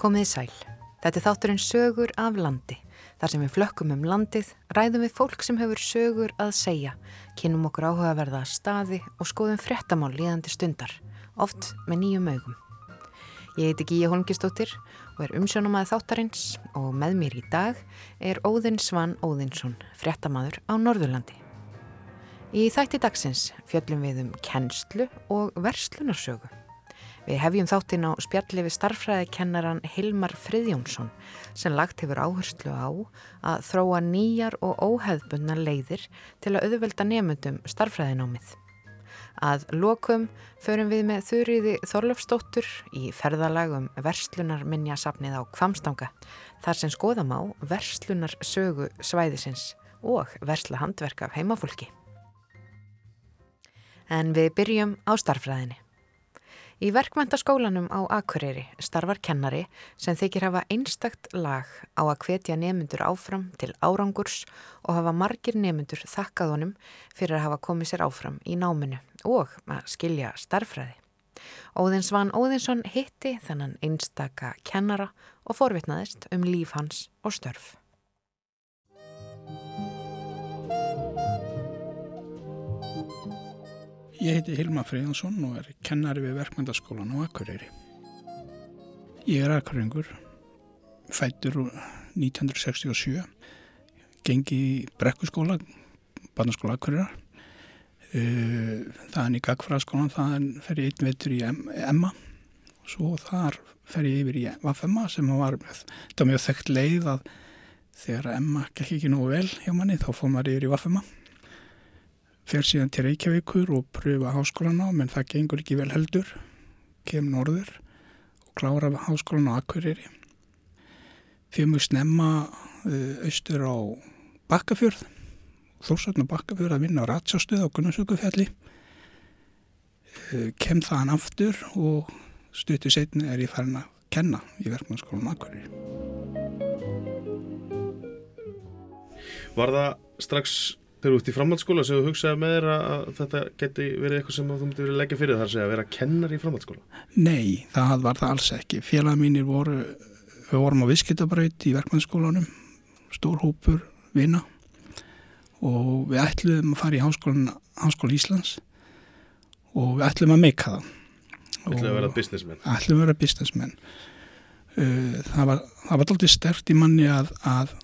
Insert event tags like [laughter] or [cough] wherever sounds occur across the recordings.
Komið í sæl. Þetta er þátturinn sögur af landi. Þar sem við flökkum um landið, ræðum við fólk sem hefur sögur að segja, kynum okkur áhugaverða staði og skoðum frettamál líðandi stundar, oft með nýjum augum. Ég heiti Gíja Holmgistóttir og er umsjónumæði þáttarins og með mér í dag er Óðinn Svan Óðinsson, frettamaður á Norðurlandi. Í þætti dagsins fjöllum við um kennslu og verslunarsögu. Við hefjum þáttinn á spjalli við starfræðikennaran Hilmar Friðjónsson sem lagt hefur áherslu á að þróa nýjar og óheðbundna leiðir til að auðvelda nefnundum starfræðinámið. Að lokum förum við með þurriði Þorlöfsdóttur í ferðalagum verslunarminjasafnið á Kvamstanga þar sem skoðam á verslunar sögu svæðisins og versla handverk af heimafólki. En við byrjum á starfræðinni. Í verkmæntaskólanum á Akureyri starfar kennari sem þykir hafa einstakt lag á að hvetja nemyndur áfram til árangurs og hafa margir nemyndur þakkað honum fyrir að hafa komið sér áfram í náminu og að skilja starfræði. Óðinsvan Óðinsson hitti þennan einstaka kennara og forvitnaðist um líf hans og störf. Ég heiti Hilma Freyðansson og er kennari við verkmyndaskólan á Akureyri. Ég er akureyringur, fættur 1967, gengi í brekkuskóla, barnaskóla Akureyrar. Eh, þaðan í Gagfræðaskólan, þaðan fer ég einn veitur í Emma og svo þar fer ég yfir í Vafemma sem var þetta mjög þekkt leið að þegar Emma gekk ekki nógu vel hjá manni þá fór maður yfir í Vafemma fer síðan til Reykjavíkur og pröfa háskólan á, menn það gengur ekki vel heldur, kem norður og klára háskólan á Akureyri. Fyrir mjög snemma uh, austur á Bakkafjörð, þórsatn á Bakkafjörð að vinna á ratsjástuð á Gunnarsökufjalli. Uh, kem þaðan aftur og stuttu setni er ég farin að kenna í verkmannskólan á Akureyri. Var það strax þegar þú ert í framhaldsskóla sem þú hugsaði með þér að þetta geti verið eitthvað sem þú myndi verið að leggja fyrir þar að vera kennar í framhaldsskóla? Nei, það var það alls ekki. Félag mínir voru, við vorum á visskitabraut í verkmannskólanum, stór hópur vina og við ætluðum að fara í háskólan, háskóla Íslands og við ætluðum að meika það. Ætluðum að vera businessmenn? Ætluðum að vera businessmenn. Uh, það var, var alltaf stert í manni að, að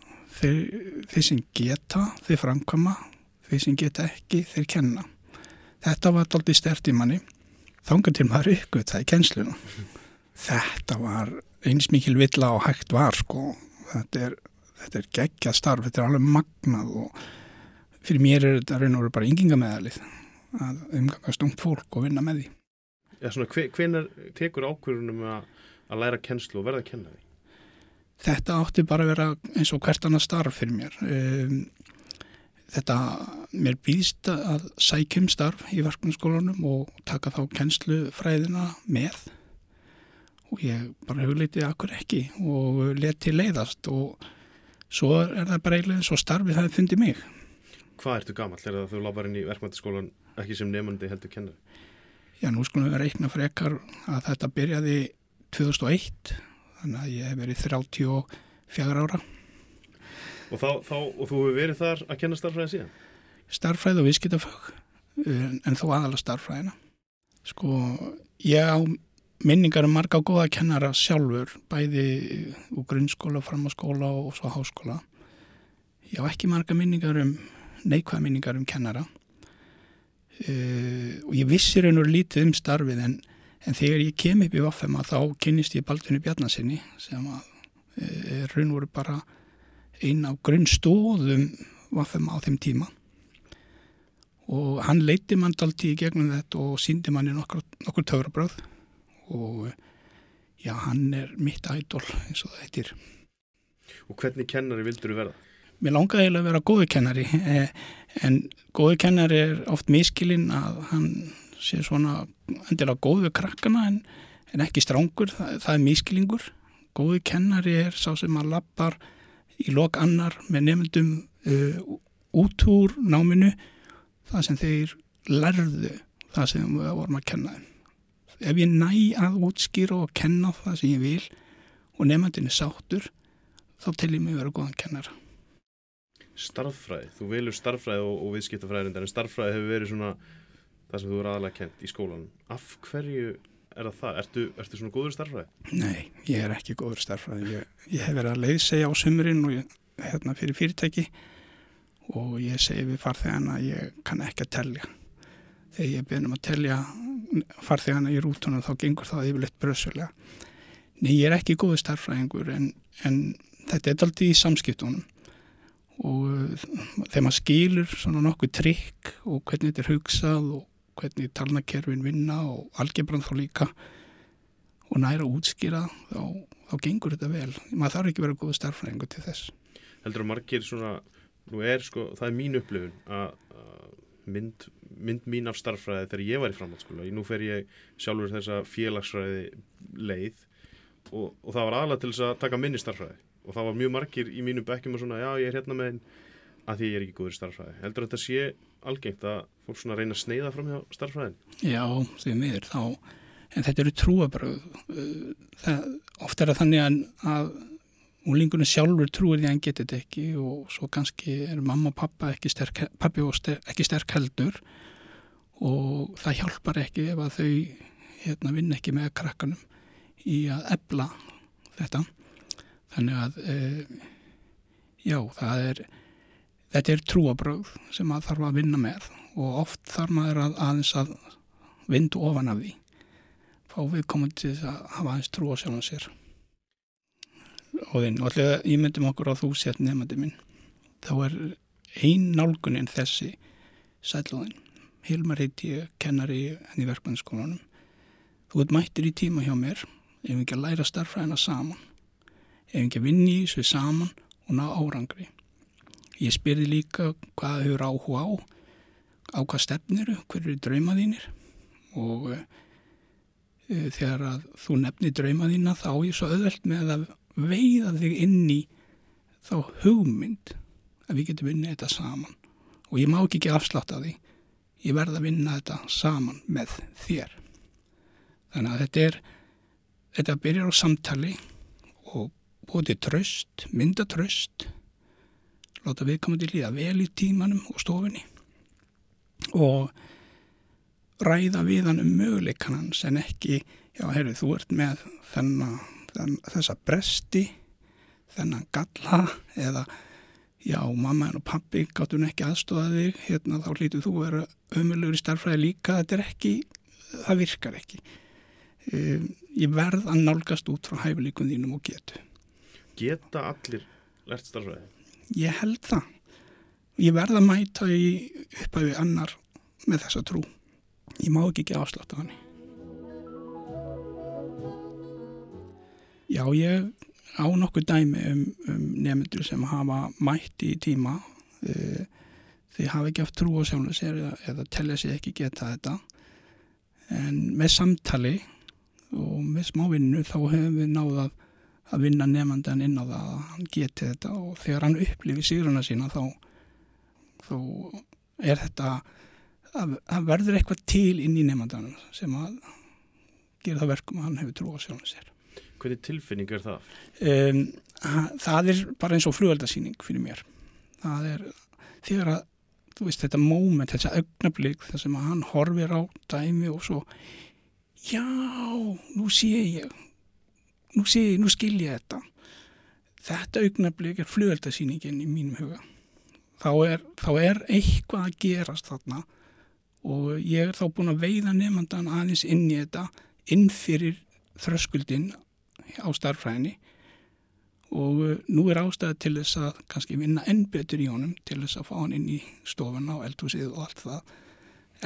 þeir, þeir sem geta, þeir framkama, þeir sem geta ekki, þeir kenna. Þetta var aldrei stert í manni. Þangar til maður ykkur það í kennsluna. Þetta var eins mikil villa og hægt var sko. Þetta er, þetta er geggja starf, þetta er alveg magnað og fyrir mér er þetta raun og veru bara yngingameðalið að umgangast ungt fólk og vinna með því. Já, svona, hvenar tekur ákvörðunum að, að læra kennslu og verða að kenna því? Þetta átti bara að vera eins og hvert annað starf fyrir mér um, þetta, mér býðst að sækjum starf í verkefnskólanum og taka þá kennslufræðina með og ég bara hugleiti akkur ekki og leti leiðast og svo er það bara eiginlega svo starfið það fundi mig Hvað ertu gammal? Er það að þú lápar inn í verkefnskólan ekki sem nefnandi heldur kennar? Já, nú skulum við reikna frekar að þetta byrjaði 2001 þannig að ég hef verið 34 ára. Og, þá, þá, og þú hefur verið þar að kenna starfræði síðan? Starfræði og viðskiptafög en, en þó aðala starfræðina sko ég á minningar um marga góða kennara sjálfur bæði úr grunnskóla, framháskóla og svo háskóla. Ég á ekki marga minningar um neikvæða minningar um kennara. Uh, og ég vissi raun og lítið um starfið en En þegar ég kem upp í Vaffema þá kynist ég Baldunni Bjarnasinni sem að e, raun voru bara einn af grunnstóðum Vaffema á þeim tíma. Og hann leiti mann dalti í gegnum þetta og síndi manni nokkur, nokkur töfrabröð og já, hann er mitt ædol eins og það heitir. Og hvernig kennari vildur þú verða? Mér langaði að vera góðu kennari e, en góðu kennari er oft miskilinn að hann sé svona endilega góð við krakkana en, en ekki strángur, það, það er mískilingur góði kennari er sá sem að lappar í lok annar með nefndum uh, út úr náminu það sem þeir lærðu það sem við vorum að kenna ef ég næ að útskýra og kenna það sem ég vil og nefndin er sáttur þá til ég mig vera góðan kennara. Starffræði, þú velur starffræði og, og viðskiptafræði en starffræði hefur verið svona það sem þú er aðalega kent í skólanum. Af hverju er það það? Ertu, ertu svona góður starffræði? Nei, ég er ekki góður starffræði. Ég, ég hef verið að leiðsegja á sömurinn og ég, hérna fyrir fyrirtæki og ég segi við farþegana ég kann ekki að tellja. Þegar ég byrjum að tellja farþegana í rútunum þá gengur það yfirleitt bröðsölega. Nei, ég er ekki góður starffræðingur en, en þetta er aldrei í samskiptunum og þegar maður skilur svona nokkuð trikk og hvernig þetta er hugsað og hvernig talnakerfin vinna og algebran þá líka og næra útskýra þá, þá gengur þetta vel. Maður þarf ekki verið góð starfræðingu til þess. Heldur að margir svona nú er sko, það er mín upplifun að mynd, mynd mín af starfræði þegar ég var í framhaldsskóla nú fer ég sjálfur þessa félagsræði leið og, og það var aðalega til þess að taka minni starfræði og það var mjög margir í mínum bekkjum og svona já ég er hérna með einn að því ég er ekki góður í starfræði. Heldur þetta sé algengt að fólk svona reyna að sneiða fram hjá starfræðin? Já, því miður þá, en þetta eru trúabröð. Ofta er það þannig að, úlingunum sjálfur trúir því að hann getur þetta ekki og svo kannski er mamma og pappa ekki sterk, pappi og ster, ekki sterk heldur og það hjálpar ekki ef að þau hérna, vinna ekki með krakkanum í að ebla þetta þannig að e, já, það er þetta er trúabröð sem maður þarf að vinna með og oft þarf maður að aðeins að vindu ofan af því. Fá við komum til þess að hafa aðeins trú á sjálfum sér. Og þinn, og allega ég myndum okkur á þú sett nefnandi minn. Þá er ein nálgunin þessi sælóðin Hilmar heiti ég, kennari henni verkmannskólanum þú ert mættir í tíma hjá mér ef við ekki að læra starfræðina saman? Ef ekki að vinni í þessu saman og ná árangri. Ég spyrði líka hvað hefur áhuga á, á hvað stefnir, hver eru draumaðínir og e, þegar að þú nefnir draumaðína þá er svo öðvöld með að veiða þig inn í þá hugmynd að við getum vinnið þetta saman. Og ég má ekki ekki afsláta því, ég verða að vinna þetta saman með þér. Þannig að þetta er, þetta byrjar á samtali og bóti tröst, mynda tröst láta viðkomandi líða vel í tímanum og stofinni og ræða við hann um möguleikan hans en ekki, já, heyrðu, þú ert með þennan, þennan, þessa bresti þennan galla eða já, mamma og pappi gáttu hann ekki aðstofa þig hérna þá hlýtu þú vera ömulur í starfræði líka, þetta er ekki það virkar ekki um, ég verð að nálgast út frá hæfileikum þínum og getu Geta allir lært starfræði? Ég held það. Ég verða að mæta í upphæfi annar með þessa trú. Ég má ekki ekki afsláta hann. Já, ég á nokkuð dæmi um, um nefndur sem hafa mætti í tíma uh, þeir hafa ekki haft trú á sjálfum sér eða, eða tellja sér ekki geta þetta en með samtali og með smávinnu þá hefum við náðað að vinna nefndan inn á það að hann geti þetta og þegar hann upplifi síruna sína þá, þá er þetta að, að verður eitthvað til inn í nefndanum sem að gera það verkum að hann hefur trú á sjálfum sér. Hvernig tilfinning er það? Um, það er bara eins og flugöldasýning fyrir mér. Það er þegar að, þú veist, þetta móment, þetta augnablík þar sem að hann horfir á dæmi og svo já, nú sé ég nú sé ég, nú skil ég þetta. Þetta augnablík er flugöldasýningin í mínum huga. Þá er, þá er eitthvað að gerast þarna og ég er þá búin að veiða nefndan aðeins inn í þetta inn fyrir þröskuldin á starfræðinni og uh, nú er ástæði til þess að kannski vinna enn betur í honum til þess að fá hann inn í stofuna og eldhúsið og allt það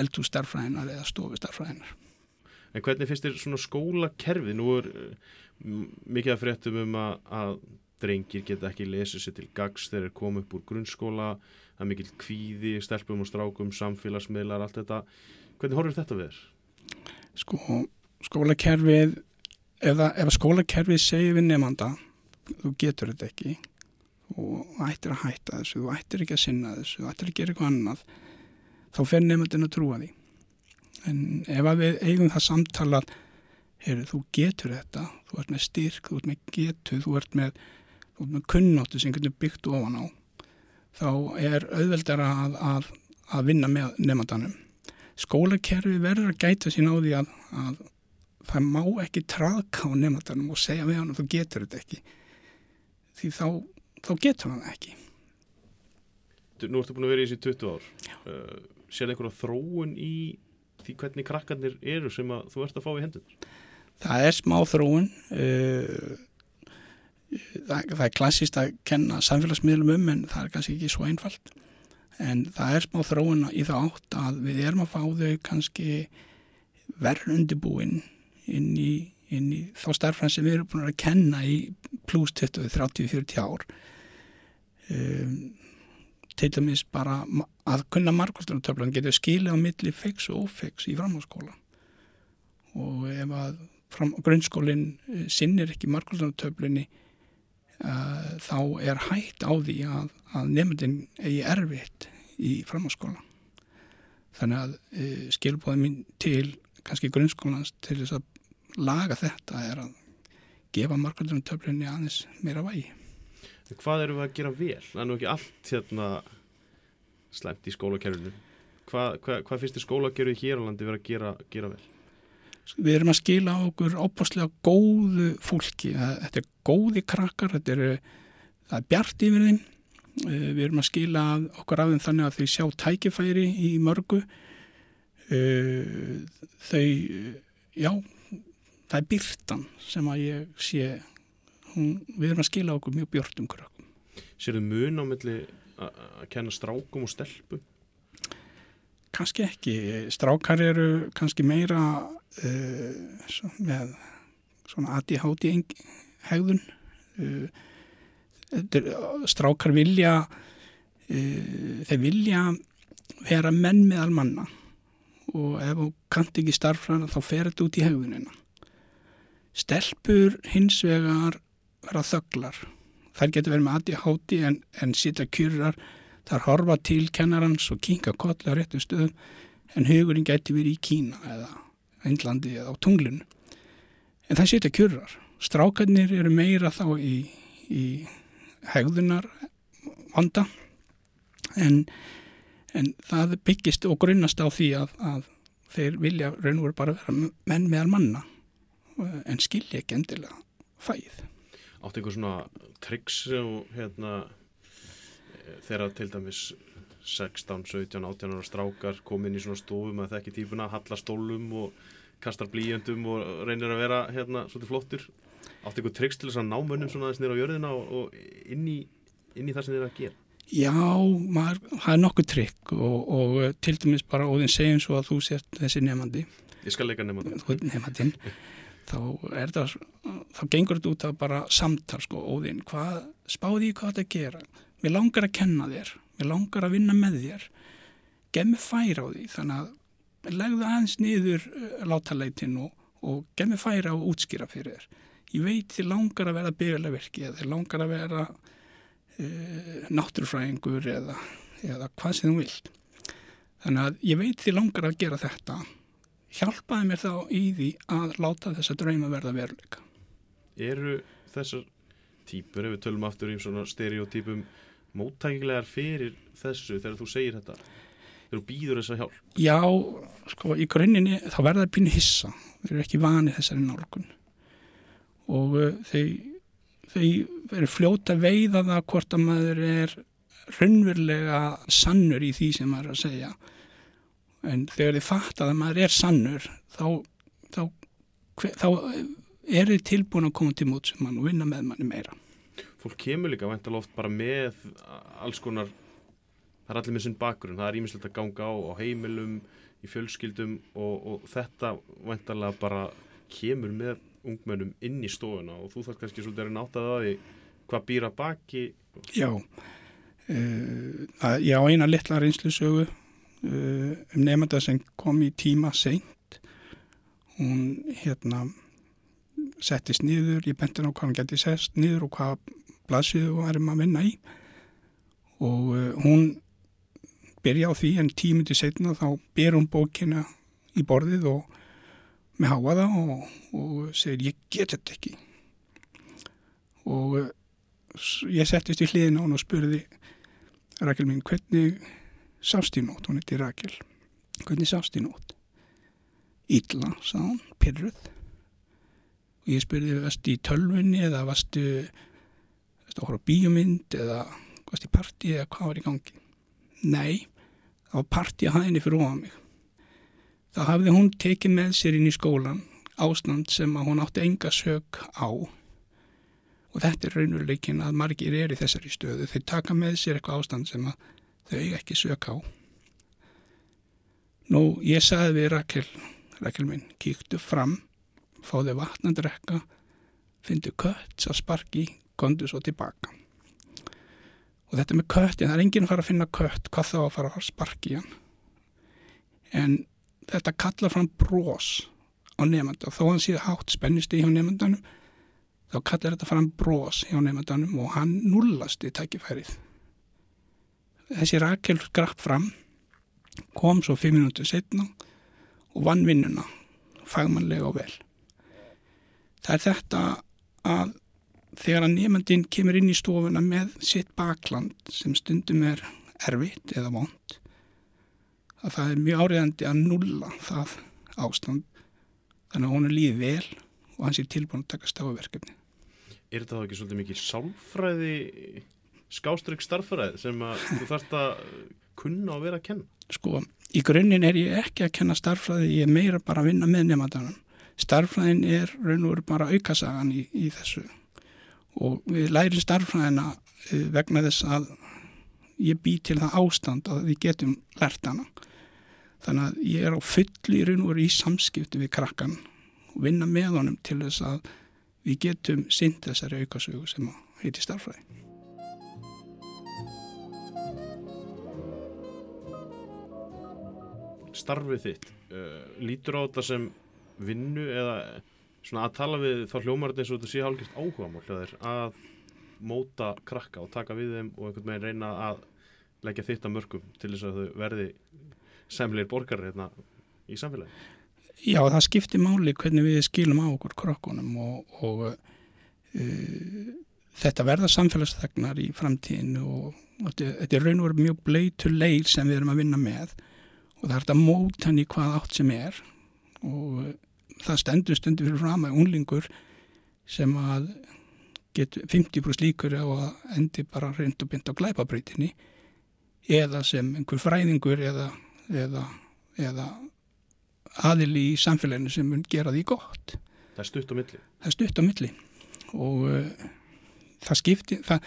eldhússtarfræðinar eða stofustarfræðinar En hvernig finnst þér svona skólakerfi? Nú er mikið að fréttum um að, að drengir geta ekki lesið sér til gags þegar þeir koma upp úr grunnskóla. Það er mikil kvíði, stelpum og strákum samfélagsmiðlar, allt þetta. Hvernig horfir þetta við þér? Sko, skólakerfið eða ef skólakerfið segir við nefnda þú getur þetta ekki. Og ættir að hætta þessu þú ættir ekki að sinna þessu, þú ættir að gera eitthvað annað. Þá fer nefndin að trúa því en ef við eigum það samtalað heyrðu, þú getur þetta, þú ert með styrk, þú ert með getu, þú ert með, þú ert með kunnáttu sem getur byggt ofan á, þá er auðveldara að, að, að vinna með nefndanum. Skólakerfi verður að gæta sín á því að, að það má ekki traðka á nefndanum og segja við hann að þú getur þetta ekki. Því þá, þá getur hann ekki. Nú ertu búin að vera í þessi 20 ár. Uh, Sér einhverja þróun í því hvernig krakkarnir eru sem að þú ert að fá í hendun? Það er smá þróun uh, það, það er klassist að kenna samfélagsmiðlum um en það er kannski ekki svo einfalt en það er smá þróun í það átt að við erum að fá þau kannski verður undirbúin inn í, inn í þá starfrann sem við erum búin að kenna í pluss 20, 30, 40 ár um, til dæmis bara að kunna markværslunatöflan getur skilið á milli fix og ófix í framháskóla og ef að fram, grunnskólinn eh, sinnir ekki markværslunatöflunni uh, eh, þá er hægt á því að, að nefndin eigi erfitt í framháskóla þannig að uh, eh, skilbóðin mín til kannski grunnskólans til þess að laga þetta er að gefa markværslunatöflunni aðeins meira vægi Hvað eru við að gera vel? Það er nú ekki allt hérna slemt í skólakerfinu. Hvað hva, hva finnst þið skólakerfið hér á landi verið að gera, gera vel? Við erum að skila okkur óbúslega góðu fólki. Þetta er góði krakkar, þetta er, er bjart yfir þeim. Eh, við erum að skila okkur af þeim þannig að þau sjá tækifæri í mörgu. Eh, þau, já, það er byrtan sem að ég sé hún, við erum að skila okkur mjög björnum krökkum. Sér þau mun á milli að kenna strákum og stelpum? Kanski ekki. Strákar eru kannski meira uh, með svona ADHD hegðun. Uh, strákar vilja uh, þeir vilja vera menn með almanna og ef þú kannt ekki starfræðina þá fer þetta út í hegðunina. Stelpur hins vegar vera þögglar. Þær getur verið með ADHD en, en sita kjurrar, þar horfa til kennarans og kinga kolla réttum stöðum en hugurinn getur verið í Kína eða Índlandi eða á tunglinu. En það sita kjurrar. Strákarnir eru meira þá í, í hegðunar vanda en, en það byggist og grunnast á því að, að þeir vilja raun og veru bara vera menn meðal manna en skilja ekki endilega fæð átt einhver svona triks og hérna þegar til dæmis 16, 17, 18 ára strákar komin í svona stofum að þekki típuna halla stólum og kastar blíjöndum og reynir að vera hérna svolítið flottur átt einhver triks til þess að ná mönnum svona þess nýra á jörðina og, og inn, í, inn í það sem þeir að gera? Já, maður, það er nokkuð trikk og, og til dæmis bara óðin segjum svo að þú sért þessi nefandi Ég skal leika nefandi Nefandin [laughs] þá er það, þá gengur þetta út af bara samtal sko, óðinn, hvað, spáði ég hvað þetta gera, við langar að kenna þér, við langar að vinna með þér, gef mig færa á því, þannig að legðu aðeins niður uh, látaleitin og, og gef mig færa að útskýra fyrir þér. Ég veit þið langar að vera byggilega verki eða þið langar að vera uh, náttúrufræðingur eða, eða hvað sem þú vilt. Þannig að ég veit þið langar að gera þetta hjálpaði mér þá í því að láta þessa drauma verða veruleika. Eru þessar típur, ef við tölum aftur í svona stereotypum, móttækilegar fyrir þessu þegar þú segir þetta? Þegar þú býður þessa hjálp? Já, sko, í grunninni þá verða það pínu hissa. Þeir eru ekki vanið þessari nálgun. Og uh, þeir, þeir eru fljóta veiða það hvort að maður er raunverulega sannur í því sem maður er að segja en þegar þið fatt að maður er sannur þá, þá, þá er þið tilbúin að koma til mótsum mann og vinna með manni meira. Fólk kemur líka vantal oft bara með alls konar það er allir með sinn bakgrunn, það er ímislegt að ganga á á heimilum, í fjölskyldum og, og þetta vantalega bara kemur með ungmennum inn í stofuna og þú þarf kannski svolítið að náta það í hvað býra baki. Já uh, Já, eina litla reynslusögu um nefnda sem kom í tíma seint hún hérna settist niður, ég benti á hvað hann geti sest niður og hvað blaðsíðu varum að vinna í. Og uh, hún byrja á því en tímundi setna þá ber hún bókina í borðið og með háaða og, og segir ég get þetta ekki. Og uh, ég settist í hliðin á hann og spurði Rakel mín hvernig sást í nótt, hún heiti Rakel. Hvernig sást í nótt? Ítla, sá hann, pyrruð og ég spurði varst í tölvunni eða varstu varstu að horfa bíomind eða varstu í partí eða hvað var í gangi? Nei, það var partí að hæðinni fyrir ofan mig. Þá hafði hún tekið með sér inn í skólan ástand sem að hún átti enga sög á. Og þetta er raunveruleikin að margir er í þessari stöðu. Þau taka með sér eitthvað ástand sem að þau ekki sög á. Nú ég sagði við Rakel Rakel minn, kíktu fram fáðu vatn að drekka fyndu kött að sparki kondu svo tilbaka. Og þetta með kött, það er enginn að fara að finna kött hvað þá að fara að sparki hann. En þetta kallar fram brós á nefnda þó hann síða hátt spennist í hjá nefndanum þá kallar þetta fram brós hjá nefndanum og hann nullast í tækifærið þessi Rakel skrapp fram kom svo fimm minútið setna og vann vinnuna fagmannlega og vel. Það er þetta að þegar að nefndin kemur inn í stofuna með sitt bakland sem stundum er erfitt eða vond að það er mjög áriðandi að nulla það ástand þannig að hún er líðið vel og hans er tilbúin að taka stafaverkefni. Er þetta þá ekki svolítið mikið sálfræði skástrygg starffræði sem að þú þarfst að kunna og vera að kenna? Sko, í grunninn er ég ekki að kenna starffræði, ég er meira bara að vinna með nefndanum. Starffræðin er raun og veru bara aukasagan í, í þessu og við lærim starffræðina vegna þess að ég bý til það ástand að við getum lært hana. Þannig að ég er á fulli raun og veru í samskiptu við krakkan og vinna með honum til þess að við getum synd þessari aukasögu sem heiti starffræði. Starfið þitt, uh, lítur á þetta sem vinnu eða svona að tala við þá hljómar þetta eins og þetta sé hálfgist áhuga mál að móta krakka og taka við þeim og einhvern veginn reyna að leggja þitt að mörgum til þess að þau verði semlir borgar hérna í samfélagi. Já, það skiptir máli hvernig við skilum á okkur krokkunum og, og uh, þetta verða samfélagsþegnar í framtíðinu og, þetta er raun og verið mjög bleitur leir sem við erum að vinna með og það er þetta mót hann í hvað átt sem er og uh, það stendur stundur fyrir fram að unlingur sem að getur 50% líkur á að endi bara reynd og bynd á glæpabröytinni eða sem einhver fræðingur eða, eða, eða aðili í samfélaginu sem mun gera því gott. Það er stutt á milli. Það er stutt á milli og uh, það skipti, það,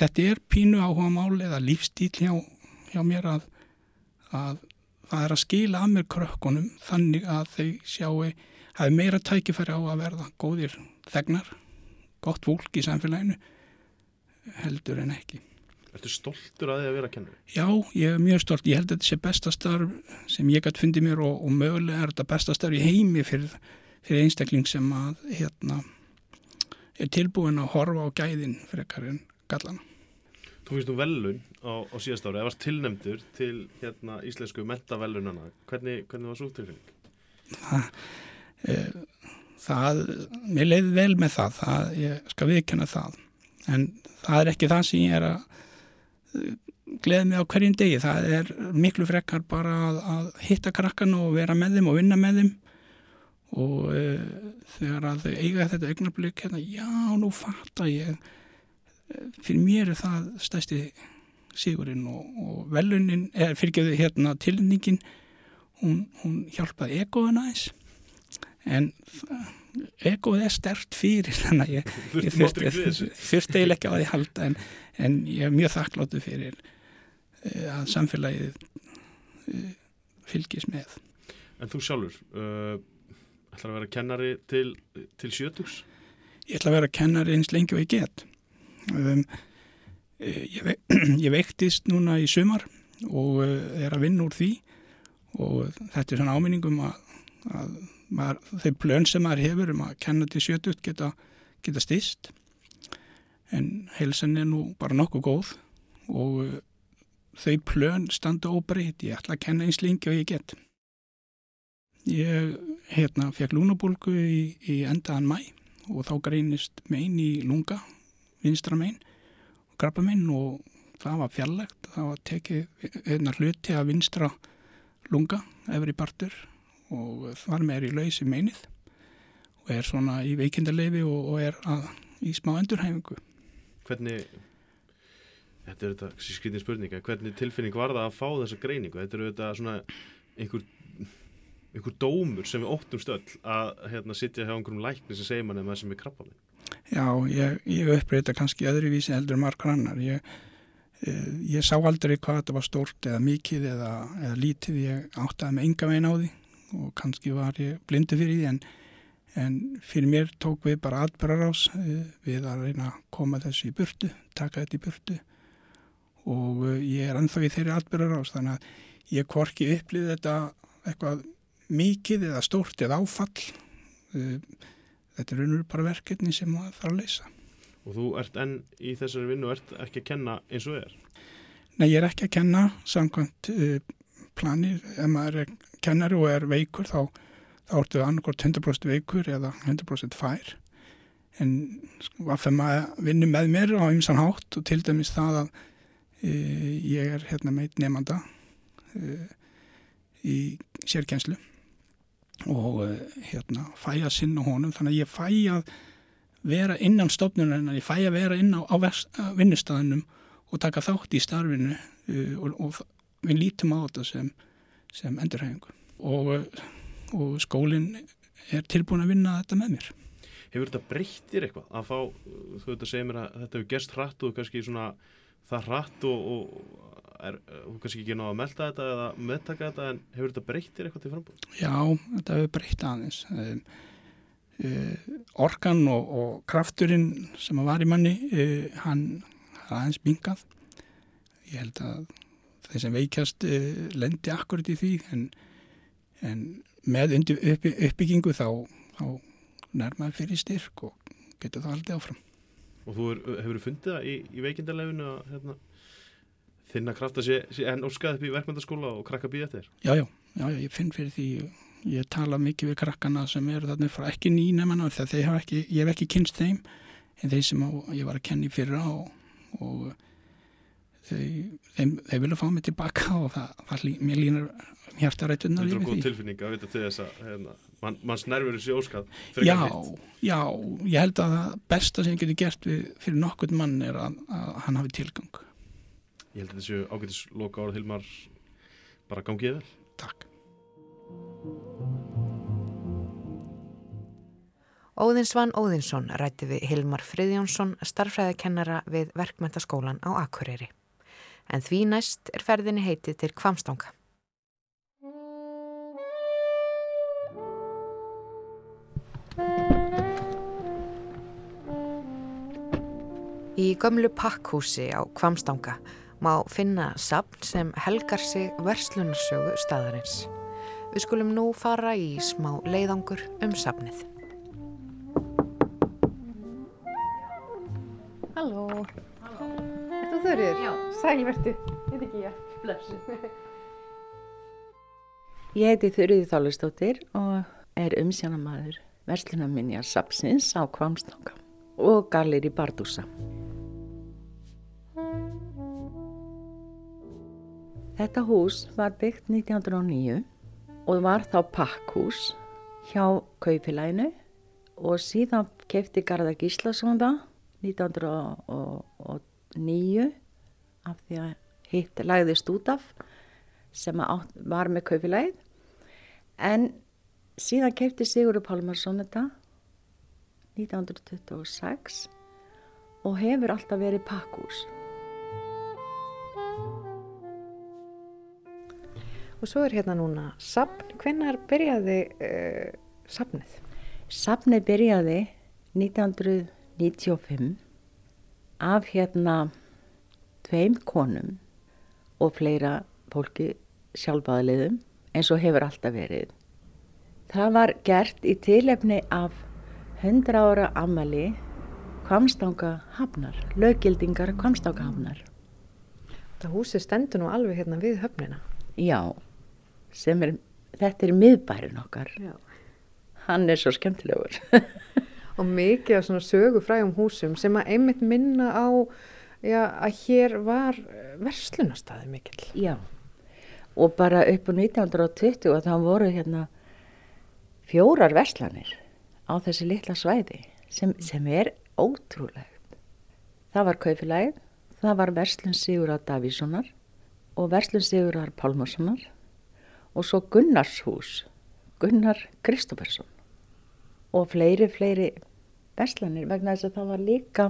þetta er pínu áhuga máli eða lífstíl hjá, hjá mér að, að það er að skila að mér krökkunum þannig að þau sjáu hafi meira tækifæri á að verða góðir þegnar, gott fólk í samfélaginu heldur en ekki. Ertu stoltur að þið að vera að kenna? Já, ég er mjög stolt. Ég held að þetta sé bestastarf sem ég gæti fundið mér og, og mögulega er þetta bestastarf í heimi fyrir, fyrir einstakling sem að hérna, er tilbúin að horfa á gæðin fyrir ekkarinn gallana. Þú finnst nú velun á, á síðast ári, eða varst tilnemdur til hérna, íslensku mentavelunana. Hvernig, hvernig var svo tilfinning? Það, e, það, mér leiði vel með það, það, ég skal viðkenna það. En það er ekki það sem ég er að gleði mig á hverjum degi. Það er miklu frekkar bara að, að hitta krakkan og vera með þeim og vinna með þeim og e, þegar að þau eiga þetta augnablík hérna, já, nú fattar ég fyrir mér er það stæsti sigurinn og, og velunin er fyrirgeðu hérna tilningin hún, hún hjálpaði egoðun aðeins. En egoð er stert fyrir þannig að ég, ég fyrst [laughs] eiginlega ekki á því halda en, en ég er mjög þakkláttu fyrir uh, að samfélagið uh, fylgis með. En þú sjálfur uh, ætlar að vera kennari til, til sjötugs? Ég ætla að vera kennari eins lengi og ég get um, ég, ve [clears throat] ég veiktist núna í sumar og er að vinna úr því og þetta er svona áminningum að, að maður, þau plön sem maður hefur um að kenna til sjötut geta, geta stýst en heilsan er nú bara nokkuð góð og uh, þau plön standa óbreyt ég ætla að kenna eins lengi og ég get. Ég hérna fekk lúnabólgu í, í endaðan mæ og þá greinist megin í lunga, vinstra megin, grabba megin og það var fjarlægt, það var tekið hérna hluti af vinstra lunga, efri partur og þar með er í lausi meinið og er svona í veikindarleifi og, og er að, í smá endurhæfingu. Hvernig, þetta er þetta skritin spurninga, hvernig tilfinning var það að fá þessa greiningu? Þetta eru þetta svona einhver, einhver dómur sem við óttum stöll að hérna, sitja hjá einhverjum lækni sem segir manni að það sem er krabba minn. Já, ég, ég uppreyta kannski öðruvísi heldur margar annar. Ég, eh, ég sá aldrei hvað þetta var stórt eða mikið eða, eða lítið. Ég áttaði með enga veginn á því og kannski var ég blindi fyrir því en, en fyrir mér tók við bara atbyrgarás eh, við að reyna að koma þessu í burtu, taka þetta í burtu og eh, ég er ennþá í þeirri atbyrgarás þannig að ég korki upplýði þetta eitthvað mikið eða stórt eða áfall eh, þetta er unnur bara verkefni sem maður þarf að leysa. Og þú ert enn í þessari vinnu og ert ekki að kenna eins og er? Nei, ég er ekki að kenna samkvæmt uh, planir, ef maður er kennari og er veikur þá, þá ertu annarkort 100% veikur eða 100% fær en sko, að fyrir maður vinnu með mér á ymsan hátt og til dæmis það að uh, ég er hérna meit nefnda uh, í sérkjenslu og hérna fæ að sinna honum. Þannig að ég fæ að vera innan stofnunum en ég fæ að vera inn á, á vinnustæðinum og taka þátt í starfinu uh, og, og við lítum á þetta sem, sem endurhæfingu. Og, og skólinn er tilbúin að vinna þetta með mér. Hefur þetta breyttir eitthvað? Að fá, þú veit að segja mér að þetta hefur gerst hratt og kannski svona það hratt og, og er, þú kannski ekki náða að melda þetta eða meðtaka þetta en hefur þetta breyttir eitthvað til frambúð? Já, þetta hefur breytt aðeins. Um, uh, orkan og, og krafturinn sem var í manni, uh, hann aðeins mingað. Ég held að þeir sem veikjast uh, lendi akkurat í því en, en með upp, uppbyggingu þá, þá nærmaður fyrir styrk og getur það aldrei áfram. Og þú er, hefur fundið það í, í veikindarlefinu að hérna, þinna krafta sé, sé enn óskað upp í verkmyndaskóla og krakka býða eftir? Já, já, já, ég finn fyrir því ég tala mikið við krakkana sem eru þarna frá ekki nýnefana þegar ekki, ég hef ekki kynst þeim en þeir sem á, ég var að kenni fyrra og, og þeim, þeir vilja fá mig tilbaka [laughs] og það, það mér línar hjartarættunar Þetta er góð tilfinning að vita til þess að hérna, mann man snerfur þessi óskað Já, já, ég held að það besta sem ég geti gert við, fyrir nokkur mann er að, að hann hafi tilgang Ég held að þessu ágætis loka árað Hilmar bara gangið vel Takk Óðinsvann Óðinsson rætti við Hilmar Friðjónsson, starfræðakennara við verkmentaskólan á Akureyri. En því næst er ferðinni heitið til Kvamstanga. Í gömlu pakkhúsi á Kvamstanga má finna sapn sem helgar sig verslunarsögu staðarins. Við skulum nú fara í smá leiðangur um sapnið. Halló. Halló. Er þú þurrið? Já. Sælvertu. Þetta ekki ég. Blessu. Ég heiti Þurriði Þálustóttir og er umsjónamaður verslunarminjar Sapsins á Kvamstanga og Galir í Bardúsa. Þetta hús var byggt 1909 og var þá pakkhús hjá kaupilaginu og síðan kefti Garðar Gíslason það 1909 af því að hitt lagðist út af sem var með kaupilagið en síðan kefti Sigurður Pálmarsson þetta 1926 og hefur alltaf verið pakkhús Og svo er hérna núna sapn. Hvennar byrjaði uh, sapnið? Sapnið byrjaði 1995 af hérna tveim konum og fleira fólki sjálfbæðaliðum eins og hefur alltaf verið. Það var gert í tilefni af 100 ára amali Kvamstanga hafnar, löggildingar Kvamstanga hafnar. Það húsi stendur nú alveg hérna við höfnina. Já, sem er, þetta er miðbærin okkar. Já. hann er svo skemmtilegur. [laughs] og mikið af svona sögufrægum húsum sem að einmitt minna á já, að hér var verslunastæði mikill. Já, og bara upp á 1920 og þá voru hérna fjórar verslanir á þessi litla svæði sem, sem er ótrúlegt. Það var Kaufilagið, það var Verslun Sigurðar Davíssonar og Verslun Sigurðar Pálmarssonar og svo Gunnarshús, Gunnar Kristoffersson og fleiri, fleiri verslanir vegna þess að það var líka,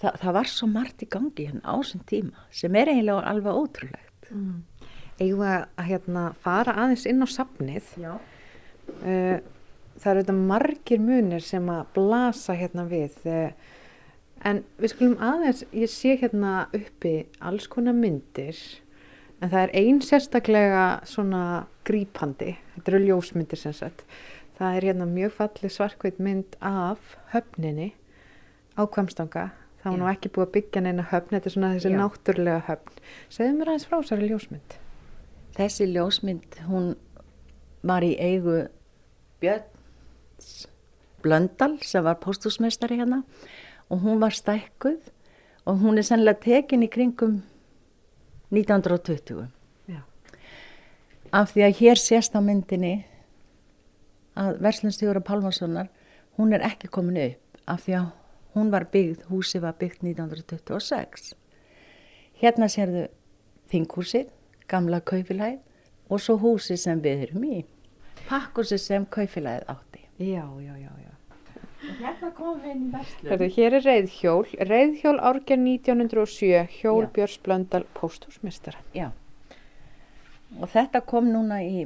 það, það var svo margt í gangi hérna á þessum tíma sem er eiginlega alveg ótrúlegt. Mm. Eigum við að hérna, fara aðeins inn á safnið. Já. Uh, það eru þetta margir munir sem að blasa hérna við. Uh, en við skulum aðeins, ég sé hérna uppi alls konar myndir, en það er einn sérstaklega svona grípandi, þetta eru ljósmyndir sem sagt. Það er hérna mjög fallið svarkveit mynd af höfninni á Kvamstanga. Það var nú ekki búið að byggja neina höfn, þetta er svona þessi Já. náttúrulega höfn. Segðu mér aðeins frá þessari ljósmynd. Þessi ljósmynd, hún var í eigu Björns Blöndal sem var pósthúsmeistari hérna og hún var stækkuð og hún er sennilega tekin í kringum 1920. Já. Af því að hér sést á myndinni að Verslunstjóra Pálmarssonar, hún er ekki komin upp af því að hún var byggð, húsi var byggt 1926. Hérna sérðu þinghúsið, gamla kaufilæð og svo húsi sem við erum í. Pakkhúsi sem kaufilæð átti. Já, já, já, já. Hérna komum við inn í verslun. Herðu, hér er reyðhjól, reyðhjól árger 1907, hjól Já. Björns Blöndal, pósthúsmistara. Já. Og þetta kom núna í,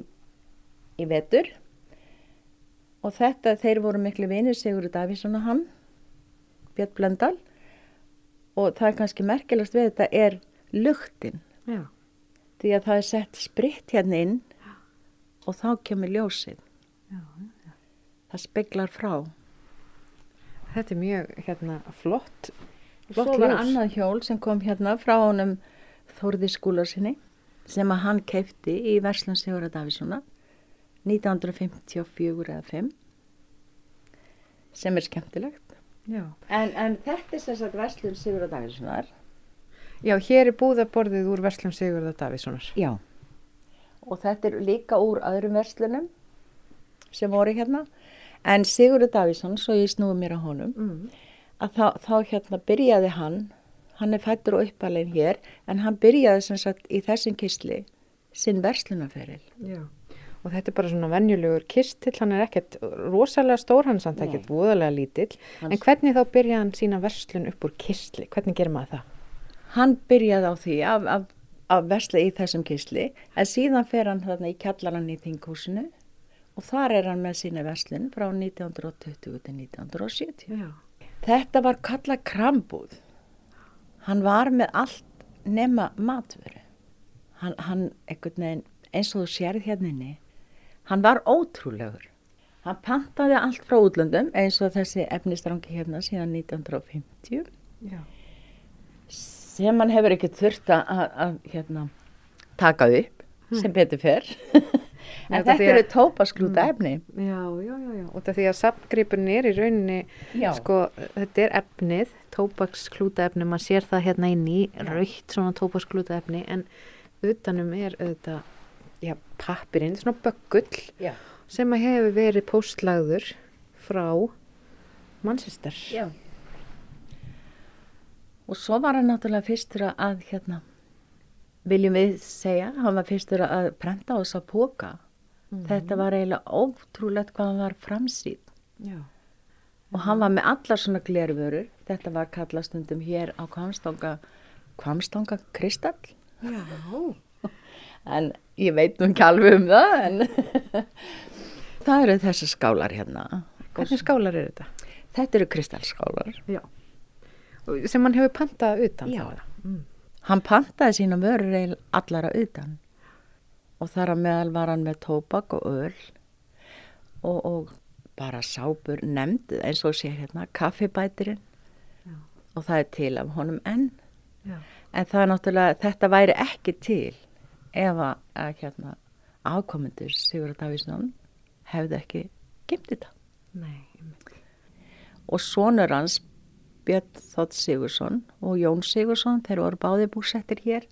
í vetur og þetta, þeir voru miklu vinir Sigurður Davísson og hann, Björn Blöndal og það er kannski merkilegast við þetta er luktin Já. því að það er sett spritt hérna inn og þá kemur ljósið. Já, Það speglar frá. Þetta er mjög hérna, flott, flott svo var ljós. annað hjól sem kom hérna frá honum Þórði skúlarsinni sem að hann keifti í Verslun Sigurða Davíssona 1954 eða 5 sem er skemmtilegt. En, en þetta er sagt Verslun Sigurða Davíssonar. Já, hér er búðaborðið úr Verslum Sigurða Davíssonar. Já. Og þetta er líka úr öðrum verslunum sem voru hérna. En Sigurður Davísson, svo ég snúi mér á honum, Mm. að þá, þá hérna byrjaði hann, hann er fættur og uppalinn hér, en hann byrjaði sem sagt í þessum kistli sinn verslunarferil. Já. Og þetta er bara svona venjulegur kistill, hann er ekkert rosalega stór, hann er samt ekkert voðalega lítill. En hvernig þá byrjaði hann sína verslun upp úr kistli? Hvernig gerir maður það? Hann byrjaði á því að, versla í þessum kistli, en síðan fer hann þarna í kjallaran í þinghúsinu og þar er hann með sína verslun frá 1920 til 1970. Já. Þetta var kallað krambúð. Hann var með allt nema matvöru. Hann, hann veginn, eins og þú sérð hérna inni, hann var ótrúlegur. Hann pantaði allt frá útlöndum eins og þessi efnistrangi hérna síðan 1950 Já. sem hann hefur ekki þurft að, hérna, taka upp sem betur fer. En þetta þetta að- eru tópasklúta efni. Já, já, já, já. Og því að safngripurinn er í rauninni, Já. sko, þetta er efnið, tópaksklúta efni, maður sér það hérna inn í, raukt svona tópaksklúta efni, en utanum er auðvitað, já, pappirinn, svona böggull sem að hefur verið póstlagður frá Manchester. Já. Og svo var hann náttúrulega fyrstur að, hérna, viljum við segja, hann var fyrstur að prenta á þess að póka. Þetta var eiginlega ótrúlegt hvað hann var framsýð. Já. Og hann var með allar svona glervörur. Þetta var kallað stundum hér á Kvamstanga, Kvamstanga Kristall. Já. [laughs] En ég veit nú ekki alveg um það, en [laughs] það eru þessar skálar hérna. Hvernig skálar eru þetta? Þetta eru kristallskálar. Já. Sem hann hefur pantað utan Já. þá. Mm. Hann pantaði sína vörur eil allara utan og þar að meðal var hann með tóbak og öl og, og bara sápur nefnd eins og sé hérna kaffibætirinn Já. og það er til af honum enn Já. en það er náttúrulega, þetta væri ekki til ef að, hérna afkomendur Sigur Davísson hefði ekki skemmt þetta. Nei. Og sonur hans, Björn Þótt Sigursson og Jón Sigursson, þeir voru báði búsettir hér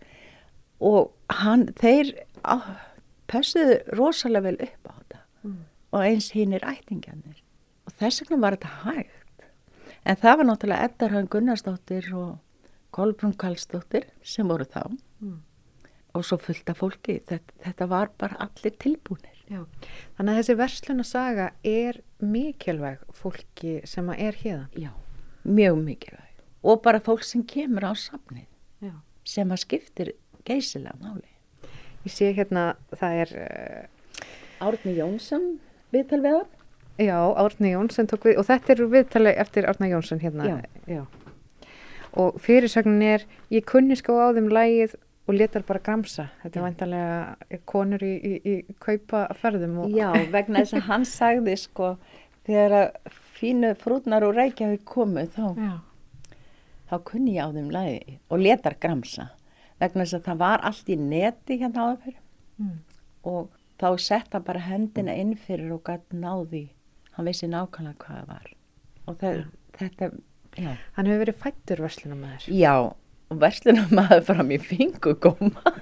og hann, þeir á, pössuðu rosalega vel upp á þetta og eins hinn er ættingjanir. Og þess vegna var þetta hægt. En það var náttúrulega Eddarhaun Gunnarsdóttir og Kolbrún Karlsdóttir sem voru þá og svo fullt af fólki. Þetta, þetta var bara allir tilbúinir. Já. Þannig að þessi verslunarsaga er mikilvæg fólki sem að er hérna. Já, mjög mikilvæg. Og bara fólk sem kemur á safnið Já. sem að skiptir geysilega máli. Ég sé hérna, það er, uh, Árni Jónsson, viðtal við hann. já, Árni Jónsson tók við, og þetta er viðtalið eftir Árni Jónsson hérna. Já. Og fyrirsögnin er, ég kunni sko á þeim lægið og letar bara gramsa. Þetta er Já. væntanlega konur í, í, í kaupa ferðum. Og, Já, vegna þess að hann sagði sko, þegar að fínu frútnar og Reykjavík komu þá, Já. þá kunni ég á þeim lagi og letar gramsa. Vegna þess að það var allt í neti hérna áður fyrir Mm. og þá sett hann bara hendina inn fyrir og gætt náði. Hann vissi nákvæmlega hvað það var. Og það, þetta, já. Hann hefur verið fættur verslunarmæður. Já, og verslunum maður fram í fingugóma. [laughs]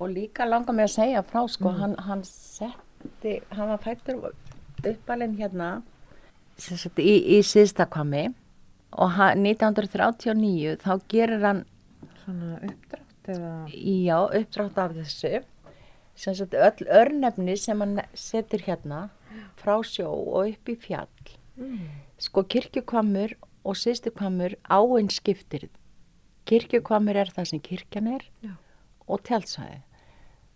og líka langar mig að segja frá, sko, hann, hann setti, hann var fættur uppalinn hérna sagt, í, í síðstakvami og hann, 1939 þá gerir hann, Svona uppdrátt eða... já, uppdrátt af þessu. Sem sagt, öll örnefni sem hann setur hérna frá sjó og upp í fjall. Sko kirkjukvammur og sýstukvammur áinn skiptir. Kirkjukvammur er það sem kirkjan er Já. og tjálsæði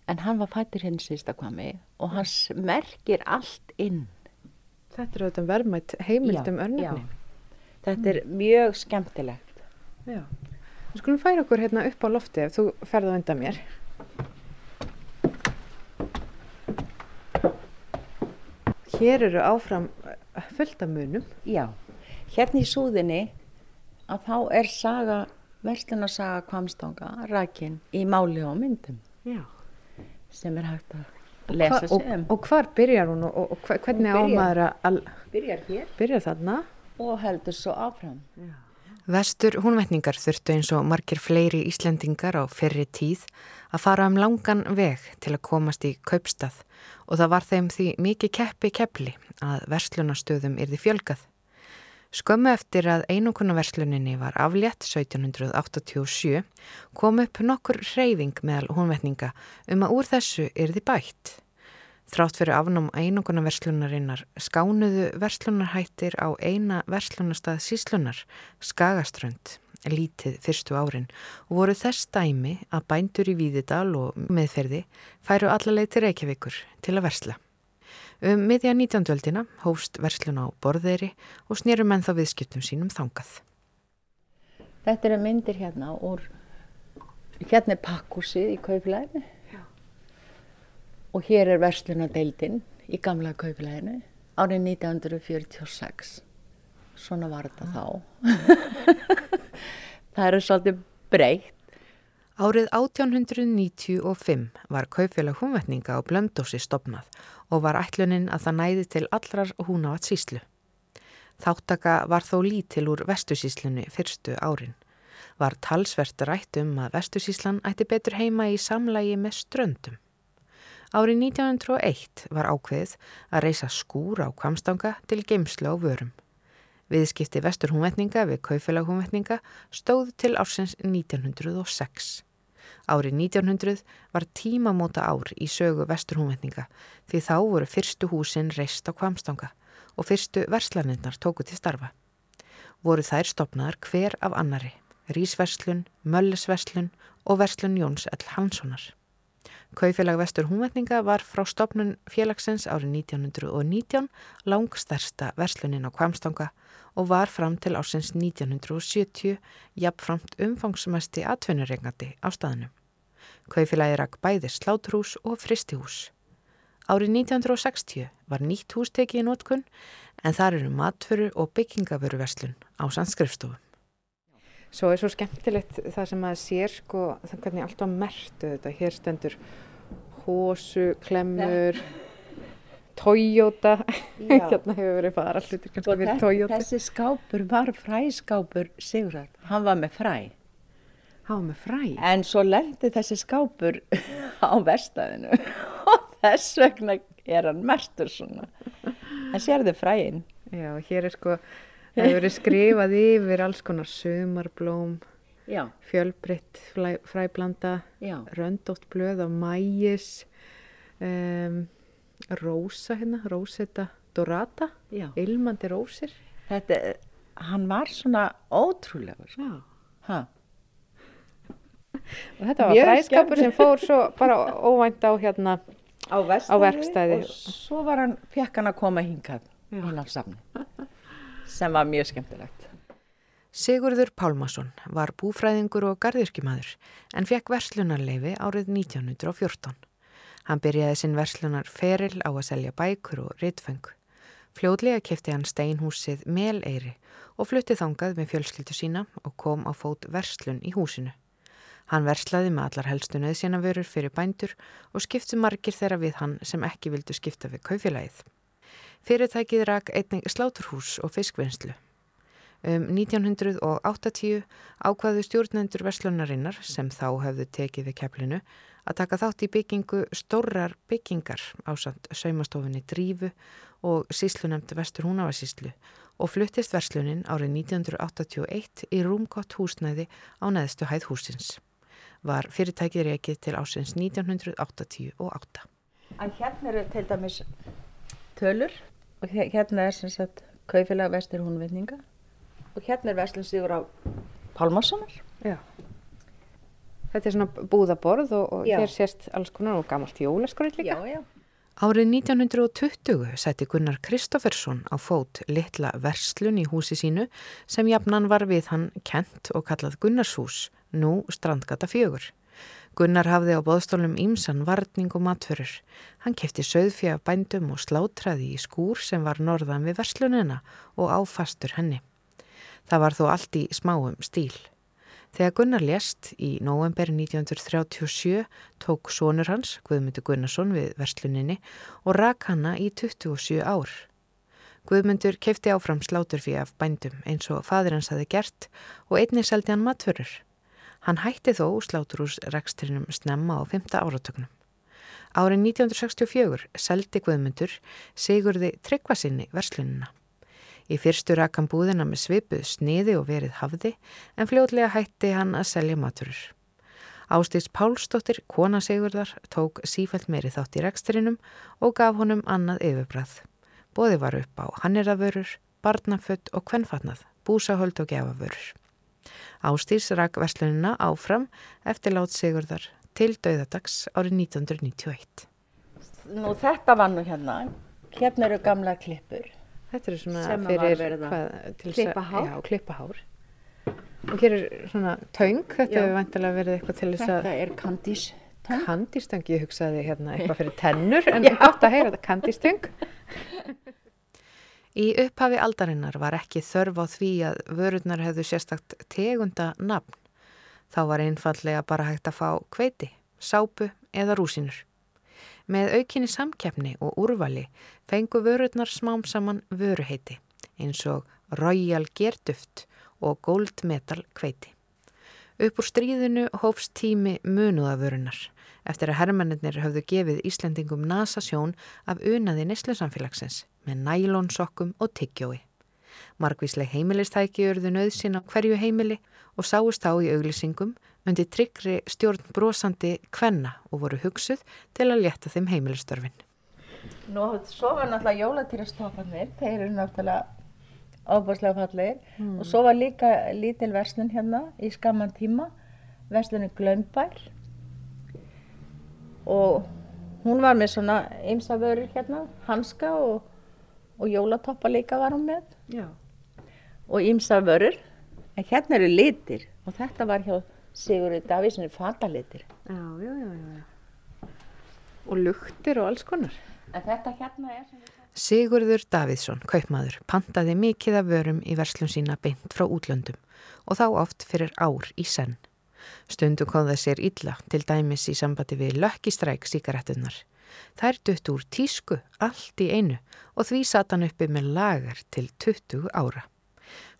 en hann var fættur henni sýstukvammi og hann merkir allt inn Þetta er auðvitað verðmætt heimild um örnefni. þetta er mjög skemmtilegt Já. Við skulum færa okkur hérna upp á lofti ef þú ferð á undan mér. Hér eru áfram eh, fullt af munum. já, hérna í súðinni að þá er saga verslunarsaga kvamstanga rakin í máli og myndum Já. Sem er hægt að lesa og, sig um og hvar byrjar hún og, og hva- hvernig Hún byrjar- ámaður að byrjar hér byrja þarna? og heldur svo áfram Vestur húnvetningar þurftu eins og margir fleiri Íslendingar á fyrri tíð að fara um langan veg til að komast í kaupstað og það var þeim því mikið keppi keppli að verslunastöðum yrði fjölgað. Skömmu eftir að einokunnaversluninni var aflétt 1787 kom upp nokkur reyfing meðal húnvetninga um að úr þessu yrði bætt. Þrátt fyrir afnám einokunnaverslunarinnar skánuðu verslunarhættir á eina verslunarstað síslunar, Skagaströnd, lítið fyrstu árin og voru þess dæmi að bændur í Víðidal og meðferði færu allarleið til Reykjavíkur til að versla. Um miðja 19. öldina hófst verslun á borðeiri og snýru menn þá viðskiptum sínum þangað. Þetta eru myndir hérna úr, hérna er pakkhúsið í kauplæðinu og hér er verslunadeildin í gamla kauplæðinu árið 1946. Svona var þetta þá. [laughs] Það eru svolítið breytt. Árið 1895 var kaupfélag húnvetninga á Blöndósi stopnað og var ætlunin að það næði til allrar húnáat síslu. Þáttaka var þó lítil úr vestusíslunni fyrstu árin. Var talsvert rætt um að vestusíslan ætti betur heima í samlægi með ströndum. Árið 1901 var ákveðið að reysa skúr á kvamstanga til geimslu á vörum. Viðskipti vestur húnvetninga við kaufélag húnvetninga stóð til ársins 1906. Árið 1900 var tímamóta ár í sögu vestur húnvetninga því þá voru fyrstu húsin reist á kvamstanga og fyrstu verslanirnar tóku til starfa. Voru þær stopnaðar hver af annari, Rísverslun, Möllisverslun og Verslun Jóns L. Hanssonar. Kaufélag vestur húnvetninga var frá stopnun félagsins árið 1919 langstærsta verslunin á Kvamstanga og var fram til ásins 1970 jafnframt umfangsmæsti atvinnurengandi á staðinu. Kaufélagi rak bæði slátrús og fristihús. Árið 1960 var nýtt hús tekið í nótkunn en þar eru matföru og byggingavöruverslun á sannskrifstofu. Svo er svo skemmtilegt það sem maður sér sko, það hvernig allt var mertu þetta. Hér stendur hósu, klemmur, Toyota, [laughs] hérna hefur verið fara hlutir kannski Sko, fyrir þe- Toyota. þessi skápur var fræskápur Sigurðar, hann var með fræ. Há með fræ. En svo lendi þessi skápur [laughs] á verstaðinu [laughs] og þess vegna er hann mertur svona. En sérðu fræin? Já, hér er sko, það hefur verið skrifað yfir alls konar sumarblóm, Já, fjölbreytt flæ- fræblanda, röndótt blöð af mægis, um, rósa hérna, rósetta dorata, já. ilmandi rósir. Þetta, hann var svona ótrúlegur. Já. Ha. Og þetta var fræskapur sem fór svo bara óvænt á hérna, Á verkstæði, og svo var hann, fekk hann að koma hingað á safni. Sem var mjög skemmtilegt. Sigurður Pálmason var búfræðingur og gardirkjumadur en fekk verslunarleifi árið 1914. Hann byrjaði sinn verslunar feril á að selja bækur og ritfeng. Fljóðlega kefti hann steinhúsið Meleyri og flutti þangað með fjölskyldu sína og kom á fót verslun í húsinu. Hann verslaði með allar helstu nöðsynavörur fyrir bændur og skipti margir þeirra við hann sem ekki vildu skipta við kaufélagið. Fyrirtækið rak einnig sláturhús og fiskvinnslu. Um 1980 ákvaðu stjórnendur verslunarinnar sem þá hefðu tekið við keflinu að taka þátt í byggingu stórrar byggingar á samt saumastofinni Drífu og síslunemnd Vestur Húnavarsíslu og fluttist verslunin árið 1981 í rúmgott húsnæði á neðstu hæð húsins. Var fyrirtækið reikið til ásins 1988. En hérna eru til dæmis tölur og hérna er sem sagt kaufélag vestur húnvinninga og hérna er verslun sigur á Pálmarssonar. Já. Þetta er svona búðaborð og, og Já. hér sést alls konar og gamalt jólaskrið líka. já. Árið 1920 setti Gunnar Kristoffersson á fót litla verslun í húsi sínu sem jafnan var við hann kent og kallað Gunnarshús, nú strandgata fjögur. Gunnar hafði á bóðstólum ímsan varning og matförur. Hann kefti söðfjö af bændum og slátraði í skúr sem var norðan við verslunina og áfastur henni. Það var þó allt í smáum stíl. Þegar Gunnar lést í november 1937 tók sonur hans, Guðmundur Gunnarsson, við versluninni og rak hana í 27 ár. Guðmundur kefti áfram sláturfí af bændum eins og fadir hans hafi gert og einnig seldi hann matförur. Hann hætti þó sláturhúsrekstrinum snemma á 5. áratögnum. Árið 1964 seldi Guðmundur Sigurði Tryggvasinni verslunina. Í fyrstu rak hann búðina með svipuð sniði og verið hafði en fljótlega hætti hann að selja maturur. Ástís Pálsdóttir, kona Sigurðar, tók sífælt meiri þátt í rekstrinum og gaf honum annað yfirbræð. Bóði var upp á hanniraförur, barnafött og kvennfatnað, búsahöld og gefavörur. Ástís rak verslunina áfram eftir lát Sigurðar til dauðadags árið 1991. Nú þetta var nú hérna. Hérna eru gamla klippur. Þetta er svona Sem fyrir verið að hvað, til þess klippa hár. Já, klippa hár. Og hér er svona töng, þetta hefur vantilega verið eitthvað til þess að Þetta er kandís. kandistöng, ég hugsaði hérna eitthvað fyrir tennur, en [laughs] gott að heyra þetta kandistöng. [laughs] Í upphafi aldarinnar var ekki þörf á því að vörurnar hefðu sérstakt tegunda nafn. Þá var einfallega bara hægt að fá kveiti, sápu eða rúsinur. Með aukinni samkeppni og úrvali fengu vörurnar smám saman vöruheiti eins og Royal Gerduft og Gold Metal kveiti. Upp úr stríðinu hófst tími munuðavörunar eftir að hermennir höfðu gefið Íslendingum nasasjón af unaði neslusamfélagsins með nælonsokkum og tyggjói. Margvísleg heimilistæki urðu nöðsinn á hverju heimili og sáust á í auglýsingum undir tryggri stjórn brosandi kvenna og voru hugsuð til að létta þeim heimilistörfin. Nú, svo var náttúrulega jólatýrastoffarnir, þeir eru náttúrulega ábúrslega fallegir og svo var líka lítil verslun hérna í skamman tíma, verslunin Glömbær og hún var með svona ymsa vörur hérna, hanska og, og jólatoppa líka var hún með Já. og ymsa vörur, en hérna eru litir og þetta var hjá Sigurður Davíðssoni fatalitir. Já, já, já. Og luktir og alls konar. En þetta hérna er sem Sigurður Davíðsson, kaupmaður, pantaði mikið af vörum í verslun sína beint frá útlöndum og þá oft fyrir ár í senn. Stundu kom það sér illa, til dæmis í sambandi við lökkistræk síkaretunar. Þær dutt úr tísku allt í einu og því satt hann uppi með lagar til 20 ára.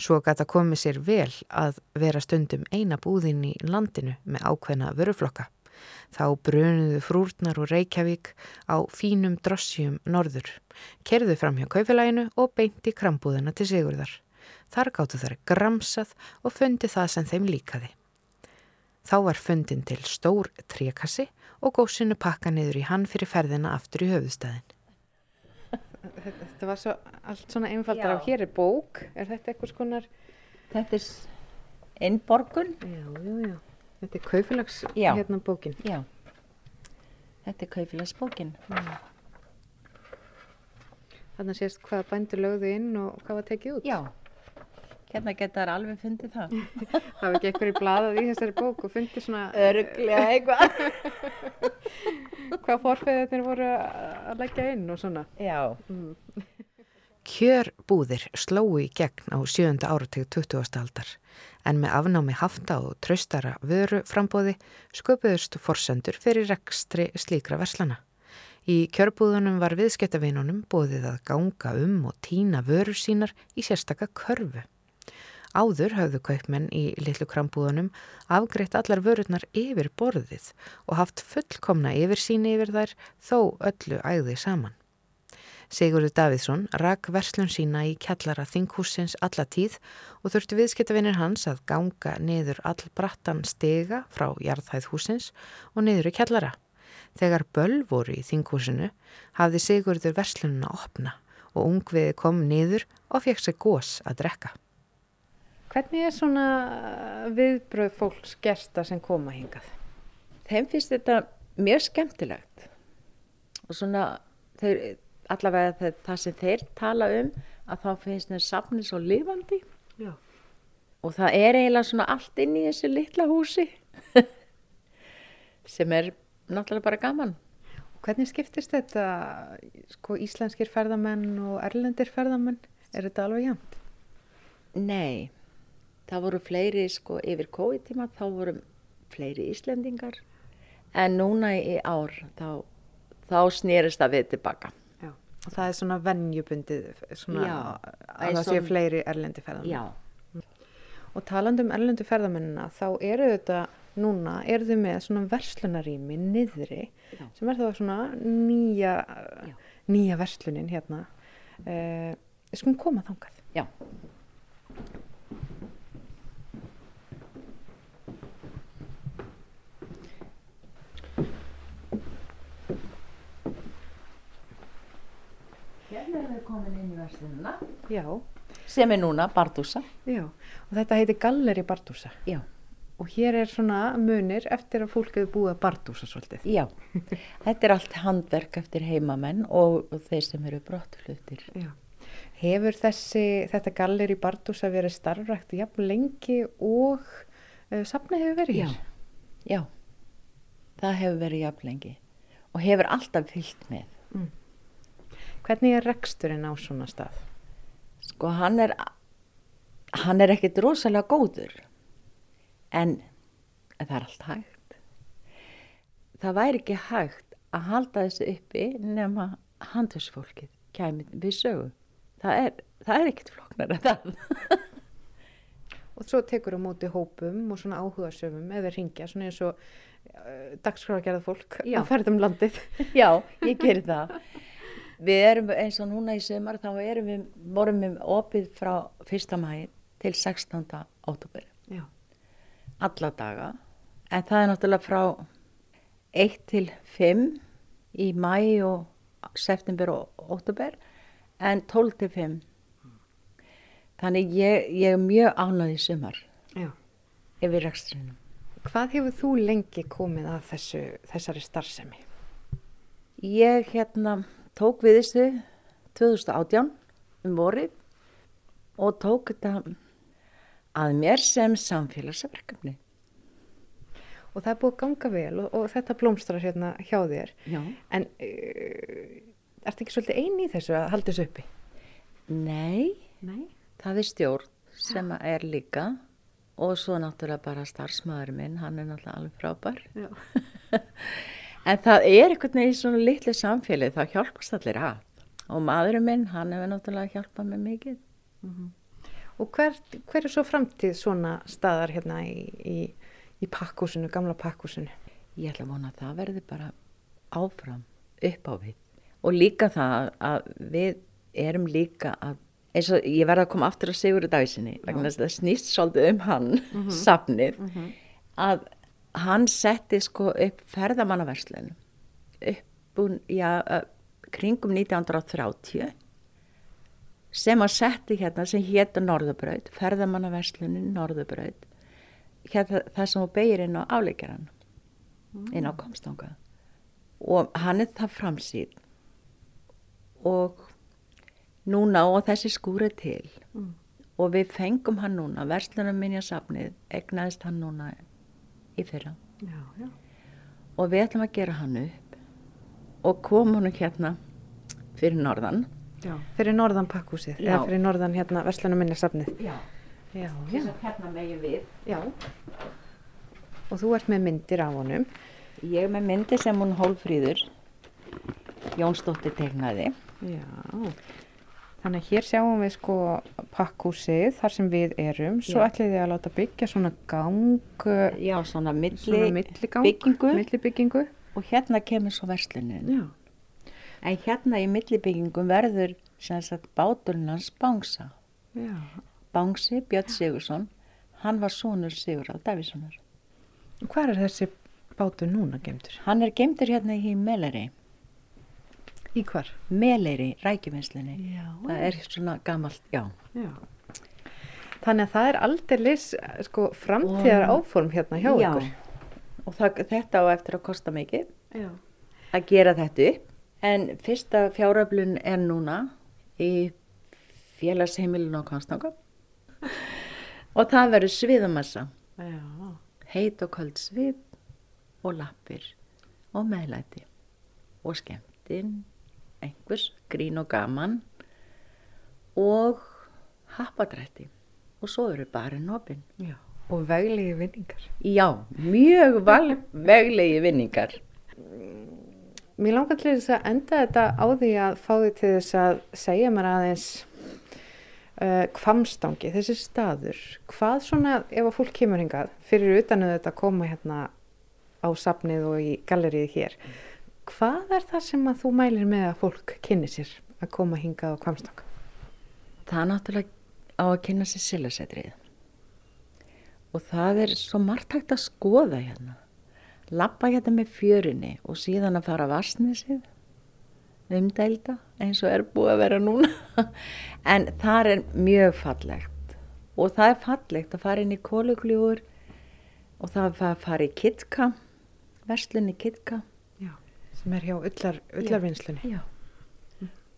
Svo gata komið sér vel að vera stundum eina búðinn í landinu með ákveðna vöruflokka. Þá brunuðu frúrnar úr Reykjavík á fínum drossjum norður, kerðu fram hjá kaufélaginu og beinti krambúðina til Sigurðar. Þar gáttu þær gramsað og fundi það sem þeim líkaði. Þá var fundin til stór tríakassi og góðsynu pakka niður í hann fyrir ferðina aftur í höfustæðin. Þetta var svo, allt svona einfaldar Já. og hér er bók, er þetta eitthvað skonar? Þetta er innborgun. Já, já, já. Þetta er kaufélags hérna bókin. Já. Þetta er kaufilagsbókin. Þannig sést hvað bændur lögðu inn og hvað var tekið út. Já. Hérna geta þær alveg fundið það. [laughs] Það var ekki eitthvað í bladað í þessari bók og fundið svona Örglega eitthvað. [laughs] hvað forfeðarnir voru að leggja inn og svona. Já. Kjörbúðir slóu í gegn á sjönda árateg 20. aldar en með afnámi hafta og traustara vöru frambóði sköpuðust forsendur fyrir rekstri slíkra verslana. Í kjörbúðunum var viðskiptavinunum bóðið að ganga um og týna vörur sínar í sérstaka körfu. Áður höfðu kaupmenn í litlu krambúðunum afgreitt allar vörurnar yfir borðið og haft fullkomna yfirsýni yfir þær þó öllu æði saman. Sigurður Davíðsson rak verslun sína í kjallara þinghúsins alla tíð og þurfti viðskiptavinir hans að ganga niður all brattan stega frá jarðhæð húsins og niður í kjallara. Þegar böll voru í þinghúsinu hafði Sigurður verslununa opna og ungviði kom niður og fekk sér gós að drekka. Hvernig er svona viðbröð fólks gesta sem koma hingað? Þeim finnst þetta mjög skemmtilegt og svona þeir, allavega það, það sem þeir tala um að þá finnst þeir safni svo lifandi Já. og það er eiginlega svona allt inn í þessu litla húsi [laughs] sem er náttúrulega bara gaman. Hvernig skiptist þetta sko, íslenskir ferðamenn og erlendir ferðamenn? Er þetta alveg jæmt? Nei, það voru fleiri sko yfir COVID-tíma, þá voru fleiri Íslendingar en núna í ár þá, þá snýrist það við tilbaka. Já. Og það er svona venjubundið svona Já, að það sé og- fleiri erlendi ferðamenn. Já, Og talandi um erlendu ferðamennina, þá eru þetta núna, eru þau með svona verslunarími niðri, Já. sem er þá svona nýja, nýja verslunin hérna. Uh, skulum koma þangað. já. Hérna erum við komin inn í verslununa Já, sem er núna Bardúsa. já. Og þetta heitir Galleri Bardúsa. Já, Og hér er svona munir eftir að fólk hefur búið að Bardúsa svolítið. já. Þetta er allt handverk eftir heimamenn og, þeir sem eru brottflutir. Já. Hefur þessi, þetta Galleri Bardúsa verið starfrækt jafn lengi og uh, safna hefur verið hér? Já, það hefur verið jafn lengi og hefur alltaf fyllt með. Hvernig er reksturinn á svona stað? Sko hann er, hann er ekkit rosalega góður en, en það er allt hægt. Það væri ekki hægt að halda þessu uppi nema handhusfólkið kæmi við sögu. Það er, það er ekkit floknar að það. [laughs] Og svo tekur á móti hópum og svona áhugasöfum eða ringja, svona eins og uh, dagskráðgerða fólk Já. að ferða um landið. [laughs] Já, ég gerir það. Við erum eins og núna í sömar þá erum við, vorum við opið frá 1. mæ til 16. óttúber. Já. alla daga en það er náttúrulega frá 1 til 5 í mæ og september og óttúber en 12 til 5 þannig ég, ég er mjög ánægð í Já. yfir rekstrinum Hvað hefur þú lengi komið að þessu, þessari starfsemi? ég hérna tók við þessu 2018 um vorið og tók þetta að mér sem samfélagsverkefni Og það er búið að ganga vel og, og þetta blómstrar hérna hjá þér. Já. En uh, ertu ekki svolítið eini í þessu að halda þessu uppi? Nei, Nei. það er stjórn sem er líka og svo náttúrulega bara starfsmæður minn, hann er náttúrulega alveg frábær. Já. [laughs] en það er einhvern veginn í svona litlu samfélagi, þá hjálpast allir að. Og maðurinn minn, hann hefur náttúrulega hjálpað mér mikið. Og hver, hver er svo framtíð svona staðar hérna í, í, í pakkúsinu, gamla pakkúsinu? Ég ætla að vona að það verði bara áfram upp á við. Og líka það að við erum líka að, eins og ég verði að koma aftur á Sigurður Dæsinni, vegna þess að það snýst svolítið um hann, safnið, að hann setti sko upp ferðamannaverslun upp úr, já, kringum 1930 sem að setti hérna sem hétta Norðurbraut, ferðamannaverslunin Norðurbraut, hérna það sem hún beigir inn á áleikjaran, inn á komstanga. Og hann er það framsýn og núna og þessi skúri til. Og við fengum hann núna, verslunum minja safnið, egnaðist hann núna í fyrra Já, já. og við ætlum að gera hann upp og komum hann hérna fyrir norðan. já. Fyrir norðan pakkúsið, eða fyrir norðan hérna verslunum minni safnið. Hérna megin við. Já. Og þú ert með myndir af honum. Ég er með myndi sem hún Hólfríður Jónsdóttir tegnaði. Já. Þannig að hér sjáum við sko pakkúsið þar sem við erum. Svo Já. ætlið þið að láta byggja svona gang, Já, svona millibyggingu. og hérna kemur svo verslunin. Já. En hérna í millibyggingum verður sem sagt báturinn hans Bangsa. Já. Bangsi, Björn Sigursson, hann var sonur Sigurðar Davíssonar. Og hvað er þessi bátur núna gemtur? Hann er gemdur hérna í Meleri, Í hvar? Meleri, rækjuminnslunni. Já. Það er svona gamalt, já. Já. Þannig að það er aldeilis sko framtíðar áform hérna hjá já. ykkur. Og það, þetta á eftir að kosta mikið Já. að gera þetta upp. En fyrsta fjáröflun er núna í félagsheimilinu á Konstanga. [laughs] og það verður sviðamassa, Já. heit og köld svið og lappir og meðlæti og skemmtinn, einhvers, grín og gaman og happadrætti og svo eru bara nopin. Já. Og veglegi vinningar. Já, mjög val, veglegi vinningar. Mér langar til þess að enda þetta á því að fá því til þess að segja mér aðeins uh, kvamstangi, þessi staður. Hvað svona, ef að fólk kemur hingað, fyrir utan að þetta koma hérna á safnið og í gallerið hér, hvað er það sem að þú mælir með að fólk kynni sér að koma hingað á kvamstanga? Það er náttúrulega á að kynna sér silasetrið. Og það er svo margt hægt að skoða hérna. Lappa hérna með fjörinni og síðan að fara að vassnesið, umdælda eins og er búið að vera núna. [laughs] en það er mjög fallegt. Og það er fallegt að fara inn í kólugljúur og það er að fara í kitka, verslunni kitka. Sem er hjá ullar, ullarvinnslunni. Já.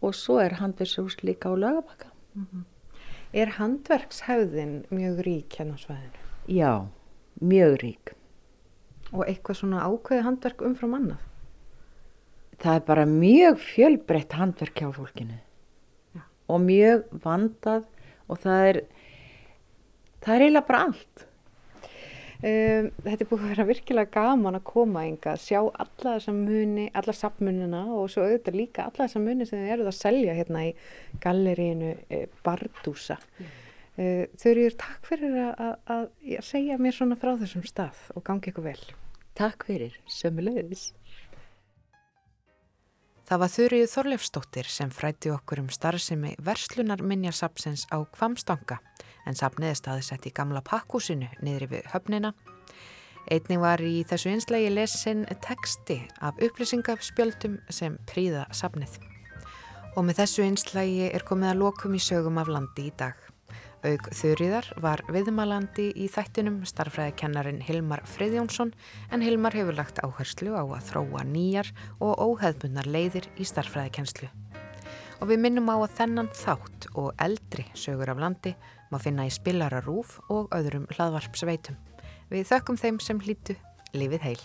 Og svo er handverðshús líka á lögabakka. Er handverkshefðin mjög rík hérna á svæðinu? Já, mjög rík. Og eitthvað svona ákveði handverk umfram annað? Það er bara mjög fjölbreytt handverk hjá fólkinu Já. og mjög vandað og það er, það er eiginlega bara allt. Um, þetta er búið að vera virkilega gaman að koma enga, sjá alla þessa muni, alla sapmunina og svo auðvitað líka alla þessa muni sem þið eruð að selja hérna í gallerínu e, Bardúsa. Uh, Þurriður, takk fyrir að, segja mér svona frá þessum stað og gangi ykkur vel. Takk fyrir, sömulegðis. Það var Þurrið Þorleifsdóttir sem frætti okkur um starfsemi verslunar minjarsapsins á Kvamstanga en sapnið er staðisett í gamla pakkúsinu niðri við höfnina. Einning var í þessu einslægi lesin teksti af upplýsingafspjöldum sem príða sapnið. Og með þessu einslægi er komið að lokum í sögum af landi í dag. Aug Þurriðar var viðmalandi í þættinum starfræðikennarin Hilmar Friðjónsson en Hilmar hefur lagt áherslu á að þróa nýjar og óheðbundnar leiðir í starfræðikenslu. Og við minnum á að þennan þátt og eldri sögur af landi má finna í spilara rúf og öðrum hlaðvarpsveitum. Við þökkum þeim sem hlýtu lífið heil.